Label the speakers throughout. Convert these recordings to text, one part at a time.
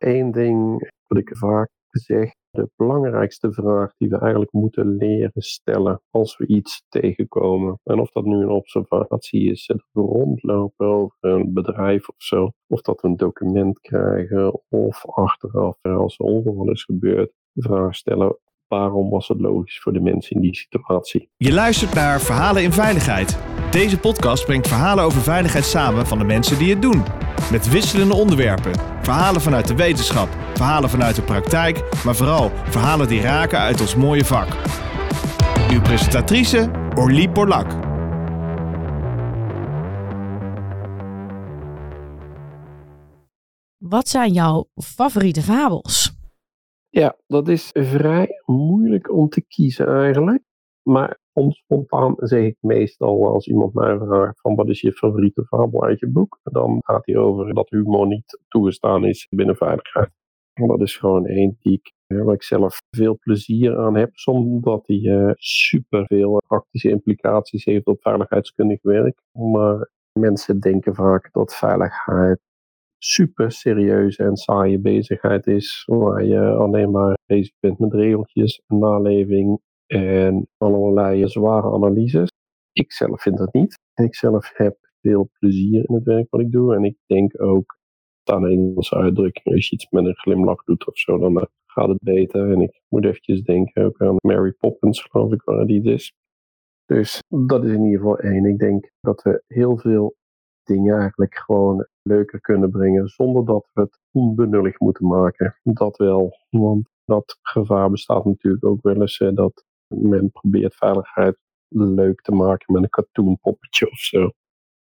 Speaker 1: één ding wat ik vaak zeg. De belangrijkste vraag die we eigenlijk moeten leren stellen als we iets tegenkomen. En of dat nu een observatie is, dat we rondlopen over een bedrijf of zo. Of dat we een document krijgen. Of achteraf, als er ongeval is gebeurd, de vraag stellen waarom was het logisch voor de mensen in die situatie.
Speaker 2: Je luistert naar Verhalen in Veiligheid. Deze podcast brengt verhalen over veiligheid samen van de mensen die het doen. Met wisselende onderwerpen. Verhalen vanuit de wetenschap, verhalen vanuit de praktijk, maar vooral verhalen die raken uit ons mooie vak. Uw presentatrice Orlie Borlak.
Speaker 3: Wat zijn jouw favoriete fabels?
Speaker 1: Ja, dat is vrij moeilijk om te kiezen eigenlijk. Maar spontaan zeg ik meestal als iemand mij vraagt van wat is je favoriete fabel uit je boek, dan gaat hij over dat humor niet toegestaan is binnen veiligheid. Dat is gewoon één die ik, waar ik zelf veel plezier aan heb, omdat hij uh, super veel praktische implicaties heeft op veiligheidskundig werk. Maar mensen denken vaak dat veiligheid super serieuze en saaie bezigheid is, waar je alleen maar bezig bent met regeltjes en naleving en allerlei zware analyses. Ik zelf vind dat niet. Ik zelf heb veel plezier in het werk wat ik doe en ik denk ook aan een Engelse uitdrukking, als je iets met een glimlach doet of zo, dan gaat het beter. En ik moet eventjes denken ook aan Mary Poppins, geloof ik, waar die is. Dus dat is in ieder geval één. Ik denk dat we heel veel dingen eigenlijk gewoon leuker kunnen brengen zonder dat we het onbenullig moeten maken. Dat wel, want dat gevaar bestaat natuurlijk ook wel eens dat men probeert veiligheid leuk te maken met een cartoon poppetje of zo.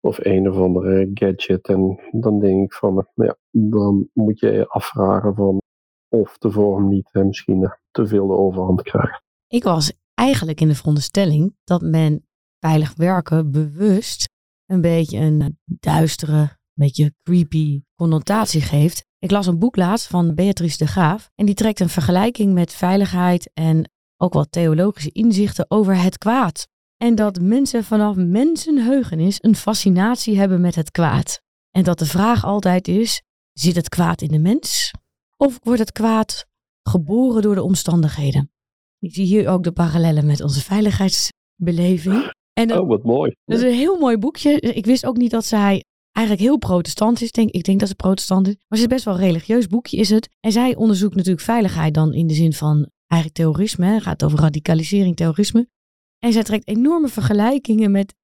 Speaker 1: Of een of andere gadget. En dan denk ik van, ja, dan moet je je afvragen van of de vorm niet hè, misschien te veel de overhand krijgt.
Speaker 3: Ik was eigenlijk in de veronderstelling dat men veilig werken bewust een beetje een duistere, een beetje creepy connotatie geeft. Ik las een boek laatst van Beatrice de Graaf en die trekt een vergelijking met veiligheid en ook wat theologische inzichten over het kwaad. En dat mensen vanaf mensenheugenis een fascinatie hebben met het kwaad. En dat de vraag altijd is: zit het kwaad in de mens? Of wordt het kwaad geboren door de omstandigheden? Ik zie hier ook de parallellen met onze veiligheidsbeleving.
Speaker 1: En dat, oh, wat mooi.
Speaker 3: Dat is een heel mooi boekje. Ik wist ook niet dat zij eigenlijk heel protestant is. Denk, ik denk dat ze protestant is. Maar het is best wel een religieus boekje is het. En zij onderzoekt natuurlijk veiligheid dan in de zin van eigenlijk terrorisme. Gaat over radicalisering, terrorisme. En zij trekt enorme vergelijkingen met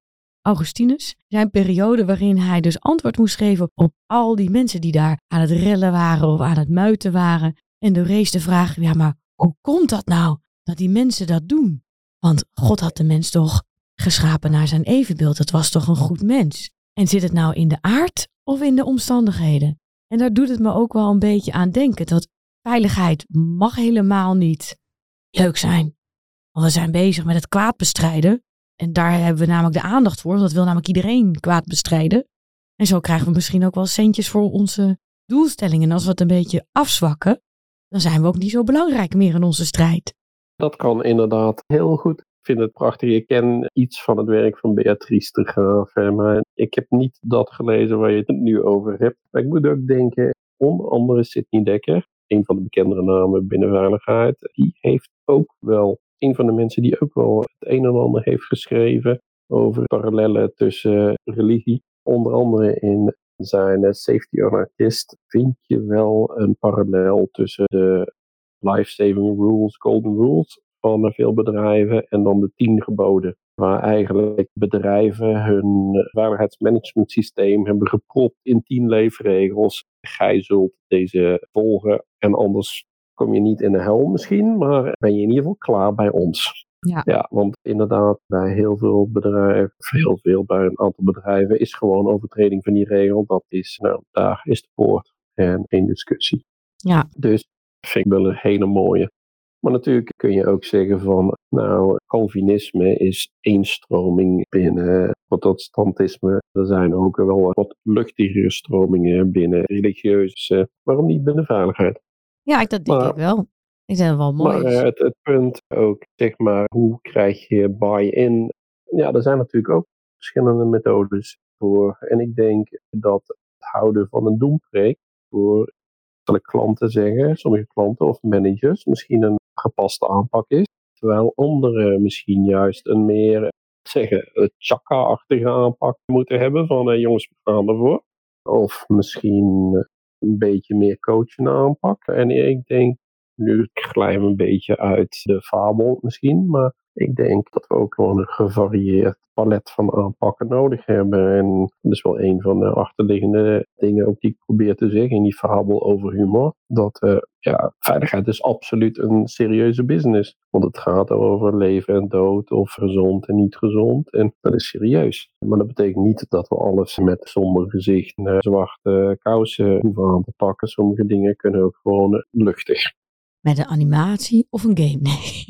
Speaker 3: Augustinus. Zijn periode waarin hij dus antwoord moest geven op al die mensen die daar aan het rellen waren of aan het muiten waren. En de race de vraag, ja maar hoe komt dat nou dat die mensen dat doen? Want God had de mens toch geschapen naar zijn evenbeeld. Het was toch een goed mens. En zit het nou in de aard of in de omstandigheden? En daar doet het me ook wel een beetje aan denken dat veiligheid mag helemaal niet leuk zijn. Want we zijn bezig met het kwaad bestrijden. En daar hebben we namelijk de aandacht voor. Dat wil namelijk iedereen kwaad bestrijden. En zo krijgen we misschien ook wel centjes voor onze doelstellingen. En als we het een beetje afzwakken, dan zijn we ook niet zo belangrijk meer in onze strijd.
Speaker 1: Dat kan inderdaad heel goed. Ik vind het prachtig. Ik ken iets van het werk van Beatrice de Graaf. Maar ik heb niet dat gelezen waar je het nu over hebt. Maar ik moet ook denken, onder andere Sidney Dekker, een van de bekendere namen binnen veiligheid, die heeft ook wel een van de mensen die ook wel het een en ander heeft geschreven over parallellen tussen religie. Onder andere in zijn Safety Anarchist vind je wel een parallel tussen de life-saving rules, golden rules van veel bedrijven en dan de tien geboden. Waar eigenlijk bedrijven hun veiligheidsmanagement systeem hebben gepropt in tien leefregels. Gij zult deze volgen en anders kom je niet in de hel misschien, maar ben je in ieder geval klaar bij ons.
Speaker 3: Ja.
Speaker 1: ja, want inderdaad, bij heel veel bedrijven, heel veel, bij een aantal bedrijven, is gewoon overtreding van die regel. Dat is, nou, daar is de poort en geen discussie.
Speaker 3: Ja.
Speaker 1: Dus vind ik wel een hele mooie. Maar natuurlijk kun je ook zeggen van, nou, Calvinisme is één stroming binnen protestantisme. Er zijn ook wel wat luchtigere stromingen binnen religieuze, waarom niet binnen veiligheid?
Speaker 3: Ja, dat denk ik wel. Ik het wel mooi.
Speaker 1: Maar uh, het, het, punt ook, zeg maar, hoe krijg je buy-in? Ja, er zijn natuurlijk ook verschillende methodes voor. En ik denk dat het houden van een doempreek voor zal ik klanten zeggen, sommige klanten of managers, misschien een gepaste aanpak is. Terwijl anderen misschien juist een meer, zeggen, chakka-achtige aanpak moeten hebben van uh, jongens, we gaan ervoor. Of misschien een beetje meer coachen aanpak. En ik denk, nu glijden we een beetje uit de fabel misschien, maar ik denk dat we ook gewoon een gevarieerd palet van aanpakken nodig hebben. En dat is wel een van de achterliggende dingen ook die ik probeer te zeggen in die fabel over humor. Dat uh, ja, veiligheid is absoluut een serieuze business. Want het gaat over leven en dood of gezond en niet gezond. En dat is serieus. Maar dat betekent niet dat we alles met somber gezicht en zwarte kousen hoeven aan te pakken. Sommige dingen kunnen ook gewoon luchtig.
Speaker 3: Met een animatie of een game? Nee.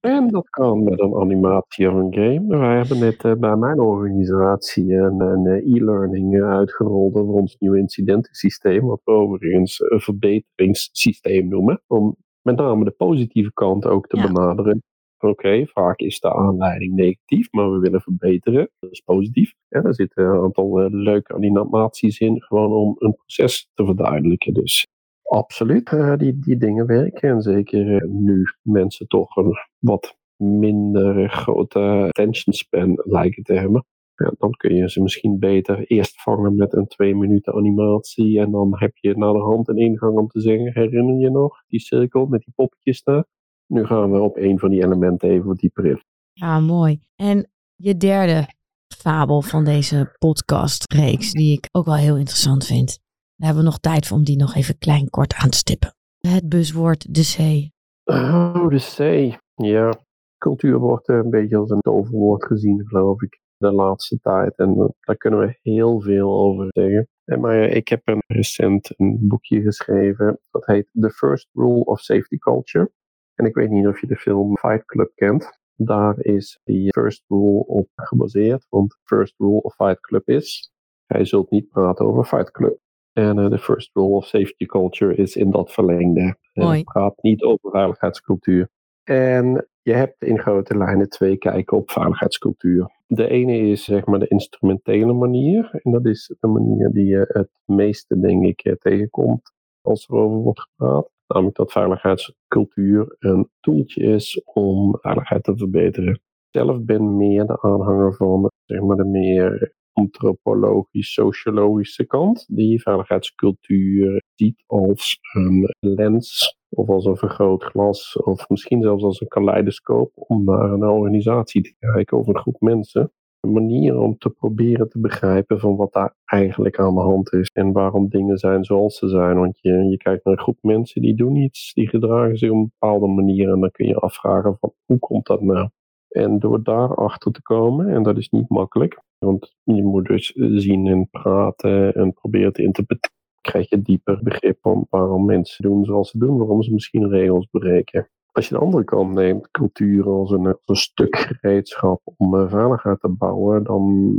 Speaker 1: en dat kan met een animatie of een game. Wij hebben net uh, bij mijn organisatie een, een eh, e-learning uh, uitgerold over ons nieuwe incidentensysteem. Wat we overigens een verbeteringssysteem noemen. Om met name de positieve kant ook te ja. benaderen. Oké, okay, vaak is de aanleiding negatief, maar we willen verbeteren. Dat is positief. Ja, er zitten een aantal leuke animaties in, gewoon om een proces te verduidelijken. Dus Absoluut, uh, die, die dingen werken. En zeker uh, nu mensen toch een wat minder grote attention span lijken te hebben. Ja, dan kun je ze misschien beter eerst vangen met een twee minuten animatie. En dan heb je naar de hand een ingang om te zeggen: herinner je nog die cirkel met die poppetjes daar? Nu gaan we op een van die elementen even dieper in.
Speaker 3: Ja, mooi. En je derde fabel van deze podcastreeks, die ik ook wel heel interessant vind. Daar hebben we nog tijd om die nog even klein kort aan te stippen. Het buswoord de zee.
Speaker 1: Oh, de zee. Ja, cultuur wordt een beetje als een toverwoord gezien, geloof ik, de laatste tijd. En uh, daar kunnen we heel veel over zeggen. En, maar ik heb een recent een boekje geschreven. Dat heet The First Rule of Safety Culture. En ik weet niet of je de film Fight Club kent. Daar is die First Rule op gebaseerd. Want First Rule of Fight Club is: Gij zult niet praten over Fight Club. En uh, de first rule of safety culture is in dat verlengde.
Speaker 3: Mooi.
Speaker 1: Het gaat niet over veiligheidscultuur. En je hebt in grote lijnen twee kijken op veiligheidscultuur. De ene is zeg maar de instrumentele manier. En dat is de manier die je het meeste, denk ik, eh, tegenkomt als er over wordt gepraat. Namelijk dat veiligheidscultuur een toeltje is om veiligheid te verbeteren. Zelf ben meer de aanhanger van zeg maar, de meer antropologisch-sociologische kant, die veiligheidscultuur ziet als een lens of als een vergrootglas of misschien zelfs als een kaleidoscoop om naar een organisatie te kijken of een groep mensen. Een manier om te proberen te begrijpen van wat daar eigenlijk aan de hand is en waarom dingen zijn zoals ze zijn. Want je, je kijkt naar een groep mensen die doen iets, die gedragen zich op een bepaalde manier en dan kun je afvragen van hoe komt dat nou? En door daarachter te komen, en dat is niet makkelijk, want je moet dus zien en praten en proberen te interpreteren, krijg je dieper begrip van waarom mensen doen zoals ze doen, waarom ze misschien regels breken. Als je de andere kant neemt, cultuur als een, als een stuk gereedschap om uh, veiligheid te bouwen, dan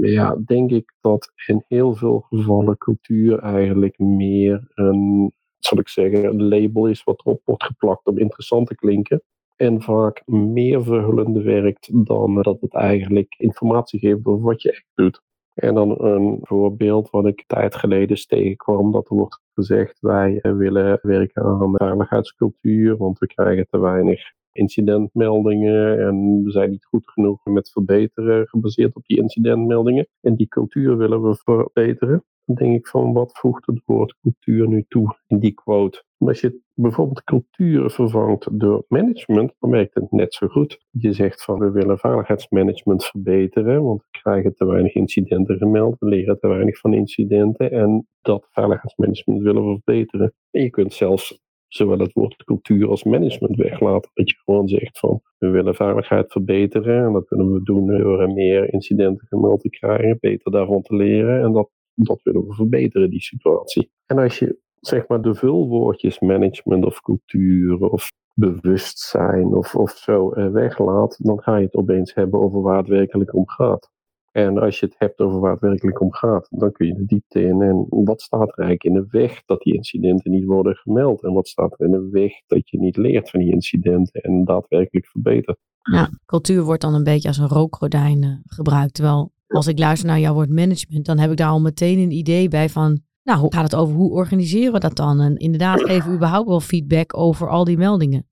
Speaker 1: ja, denk ik dat in heel veel gevallen cultuur eigenlijk meer een, zal ik zeggen, een label is wat erop wordt geplakt om interessant te klinken en vaak meer verhullende werkt dan dat het eigenlijk informatie geeft over wat je echt doet. En dan een voorbeeld wat ik tijd geleden tegenkwam, dat er wordt gezegd wij willen werken aan veiligheidscultuur, want we krijgen te weinig incidentmeldingen en we zijn niet goed genoeg met verbeteren gebaseerd op die incidentmeldingen. En die cultuur willen we verbeteren. Denk ik van wat voegt het woord cultuur nu toe in die quote? als je bijvoorbeeld cultuur vervangt door management, dan werkt het net zo goed. Je zegt van we willen veiligheidsmanagement verbeteren, want we krijgen te weinig incidenten gemeld, we leren te weinig van incidenten en dat veiligheidsmanagement willen we verbeteren. En je kunt zelfs zowel het woord cultuur als management weglaten. Dat je gewoon zegt van we willen veiligheid verbeteren en dat willen we doen door meer incidenten gemeld te krijgen, beter daarvan te leren en dat, dat willen we verbeteren, die situatie. En als je zeg maar de vulwoordjes management of cultuur of bewustzijn of, of zo eh, weglaat, dan ga je het opeens hebben over waar het werkelijk om gaat. En als je het hebt over waar het werkelijk om gaat, dan kun je de diepte in. En wat staat er eigenlijk in de weg dat die incidenten niet worden gemeld? En wat staat er in de weg dat je niet leert van die incidenten en daadwerkelijk verbetert?
Speaker 3: Ja, cultuur wordt dan een beetje als een rookgordijn uh, gebruikt. Terwijl als ik luister naar jouw woord management, dan heb ik daar al meteen een idee bij van Nou, hoe gaat het over hoe organiseren we dat dan? En inderdaad, geven we überhaupt wel feedback over al die meldingen.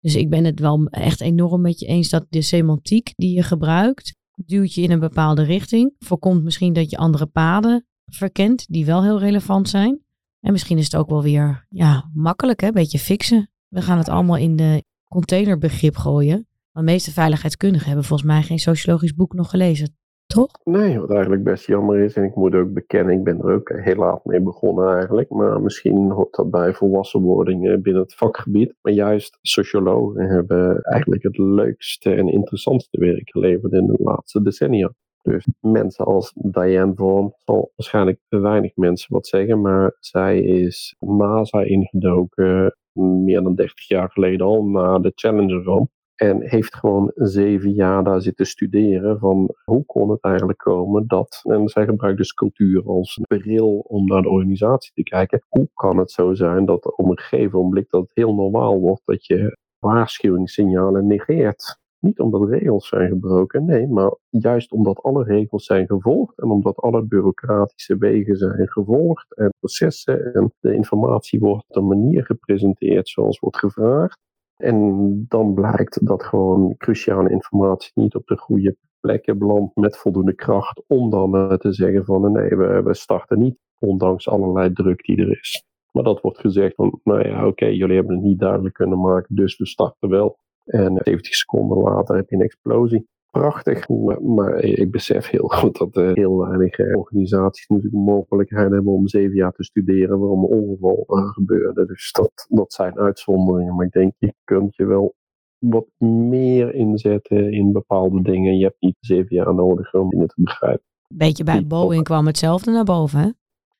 Speaker 3: Dus ik ben het wel echt enorm met je eens dat de semantiek die je gebruikt, duwt je in een bepaalde richting. Voorkomt misschien dat je andere paden verkent die wel heel relevant zijn. En misschien is het ook wel weer ja, makkelijk, hè? een beetje fixen. We gaan het allemaal in de containerbegrip gooien. Maar de meeste veiligheidskundigen hebben volgens mij geen sociologisch boek nog gelezen. Toch?
Speaker 1: Nee, wat eigenlijk best jammer is. En ik moet ook bekennen, ik ben er ook heel laat mee begonnen eigenlijk. Maar misschien hoort dat bij volwassenwording binnen het vakgebied. Maar juist sociologen hebben eigenlijk het leukste en interessantste werk geleverd in de laatste decennia. Dus mensen als Diane Vaughan zal waarschijnlijk weinig mensen wat zeggen, maar zij is NASA ingedoken meer dan 30 jaar geleden al na de Challenger-ramp. En heeft gewoon zeven jaar daar zitten studeren van hoe kon het eigenlijk komen dat, en zij gebruikt dus cultuur als bril om naar de organisatie te kijken, hoe kan het zo zijn dat op een gegeven moment dat het heel normaal wordt dat je waarschuwingssignalen negeert. Niet omdat regels zijn gebroken, nee, maar juist omdat alle regels zijn gevolgd en omdat alle bureaucratische wegen zijn gevolgd en processen en de informatie wordt op een manier gepresenteerd zoals wordt gevraagd. En dan blijkt dat gewoon cruciale informatie niet op de goede plekken belandt met voldoende kracht om dan te zeggen van nee, we, we starten niet ondanks allerlei druk die er is. Maar dat wordt gezegd van, nou ja, oké, jullie hebben het niet duidelijk kunnen maken, dus we starten wel. En 70 seconden later heb je een explosie. Prachtig, maar ik besef heel goed dat heel weinig organisaties natuurlijk de mogelijkheid hebben om zeven jaar te studeren waarom een ongeval gebeurde. Dus dat, dat zijn uitzonderingen. Maar ik denk, je kunt je wel wat meer inzetten in bepaalde dingen. Je hebt niet zeven jaar nodig om dingen te begrijpen.
Speaker 3: Beetje bij Boeing kwam hetzelfde naar boven, hè?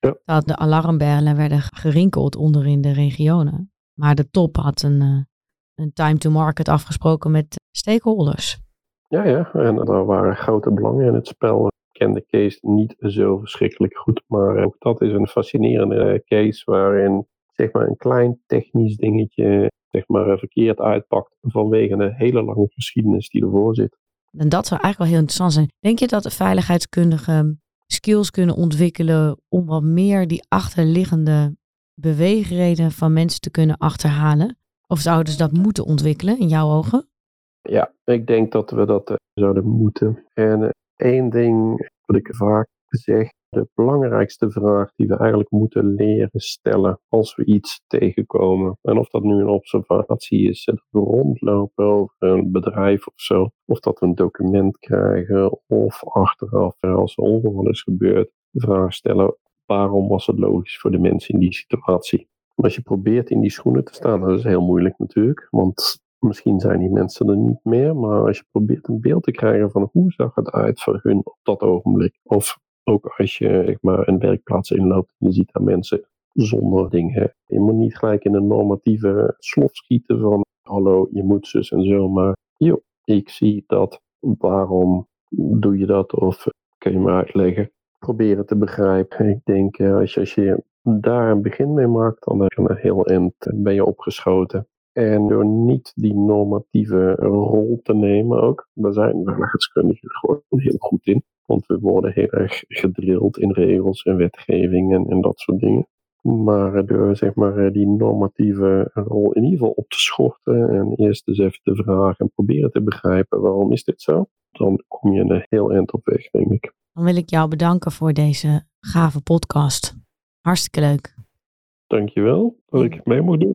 Speaker 1: Ja.
Speaker 3: Dat de alarmbellen werden gerinkeld onder in de regionen. Maar de top had een, een time to market afgesproken met stakeholders.
Speaker 1: Ja, ja, en er waren grote belangen in het spel. Ik ken de case niet zo verschrikkelijk goed, maar ook dat is een fascinerende case waarin zeg maar, een klein technisch dingetje zeg maar, verkeerd uitpakt vanwege een hele lange geschiedenis die ervoor zit.
Speaker 3: En dat zou eigenlijk wel heel interessant zijn. Denk je dat veiligheidskundigen skills kunnen ontwikkelen om wat meer die achterliggende beweegreden van mensen te kunnen achterhalen? Of zouden ze dat moeten ontwikkelen in jouw ogen?
Speaker 1: Ja, ik denk dat we dat uh, zouden moeten. En uh, één ding wat ik vaak zeg, de belangrijkste vraag die we eigenlijk moeten leren stellen als we iets tegenkomen. En of dat nu een observatie is, dat we rondlopen over een bedrijf of zo, of dat we een document krijgen, of achteraf als er ongeval is gebeurd, de vraag stellen, waarom was het logisch voor de mensen in die situatie? als je probeert in die schoenen te staan, dat is heel moeilijk natuurlijk, want Misschien zijn die mensen er niet meer, maar als je probeert een beeld te krijgen van hoe zag het uit voor hun op dat ogenblik. Of ook als je zeg maar, een werkplaats inloopt en je ziet daar mensen zonder dingen. Je moet niet gelijk in een normatieve slof schieten van hallo, je moet zus en zo, maar joh, ik zie dat, waarom doe je dat? Of kun je me uitleggen? Proberen te begrijpen. Ik denk, als je, als je daar een begin mee maakt, dan kan er heel eind, ben je opgeschoten. En door niet die normatieve rol te nemen ook, daar zijn veiligheidskundigen gewoon heel goed in. Want we worden heel erg gedrild in regels en wetgeving en, dat soort dingen. Maar door zeg maar, die normatieve rol in ieder geval op te schorten en eerst eens even te vragen en proberen te begrijpen waarom is dit zo, dan kom je een heel eind op weg, denk ik.
Speaker 3: Dan wil ik jou bedanken voor deze gave podcast. Hartstikke leuk.
Speaker 1: Dankjewel dat ik mee mocht doen.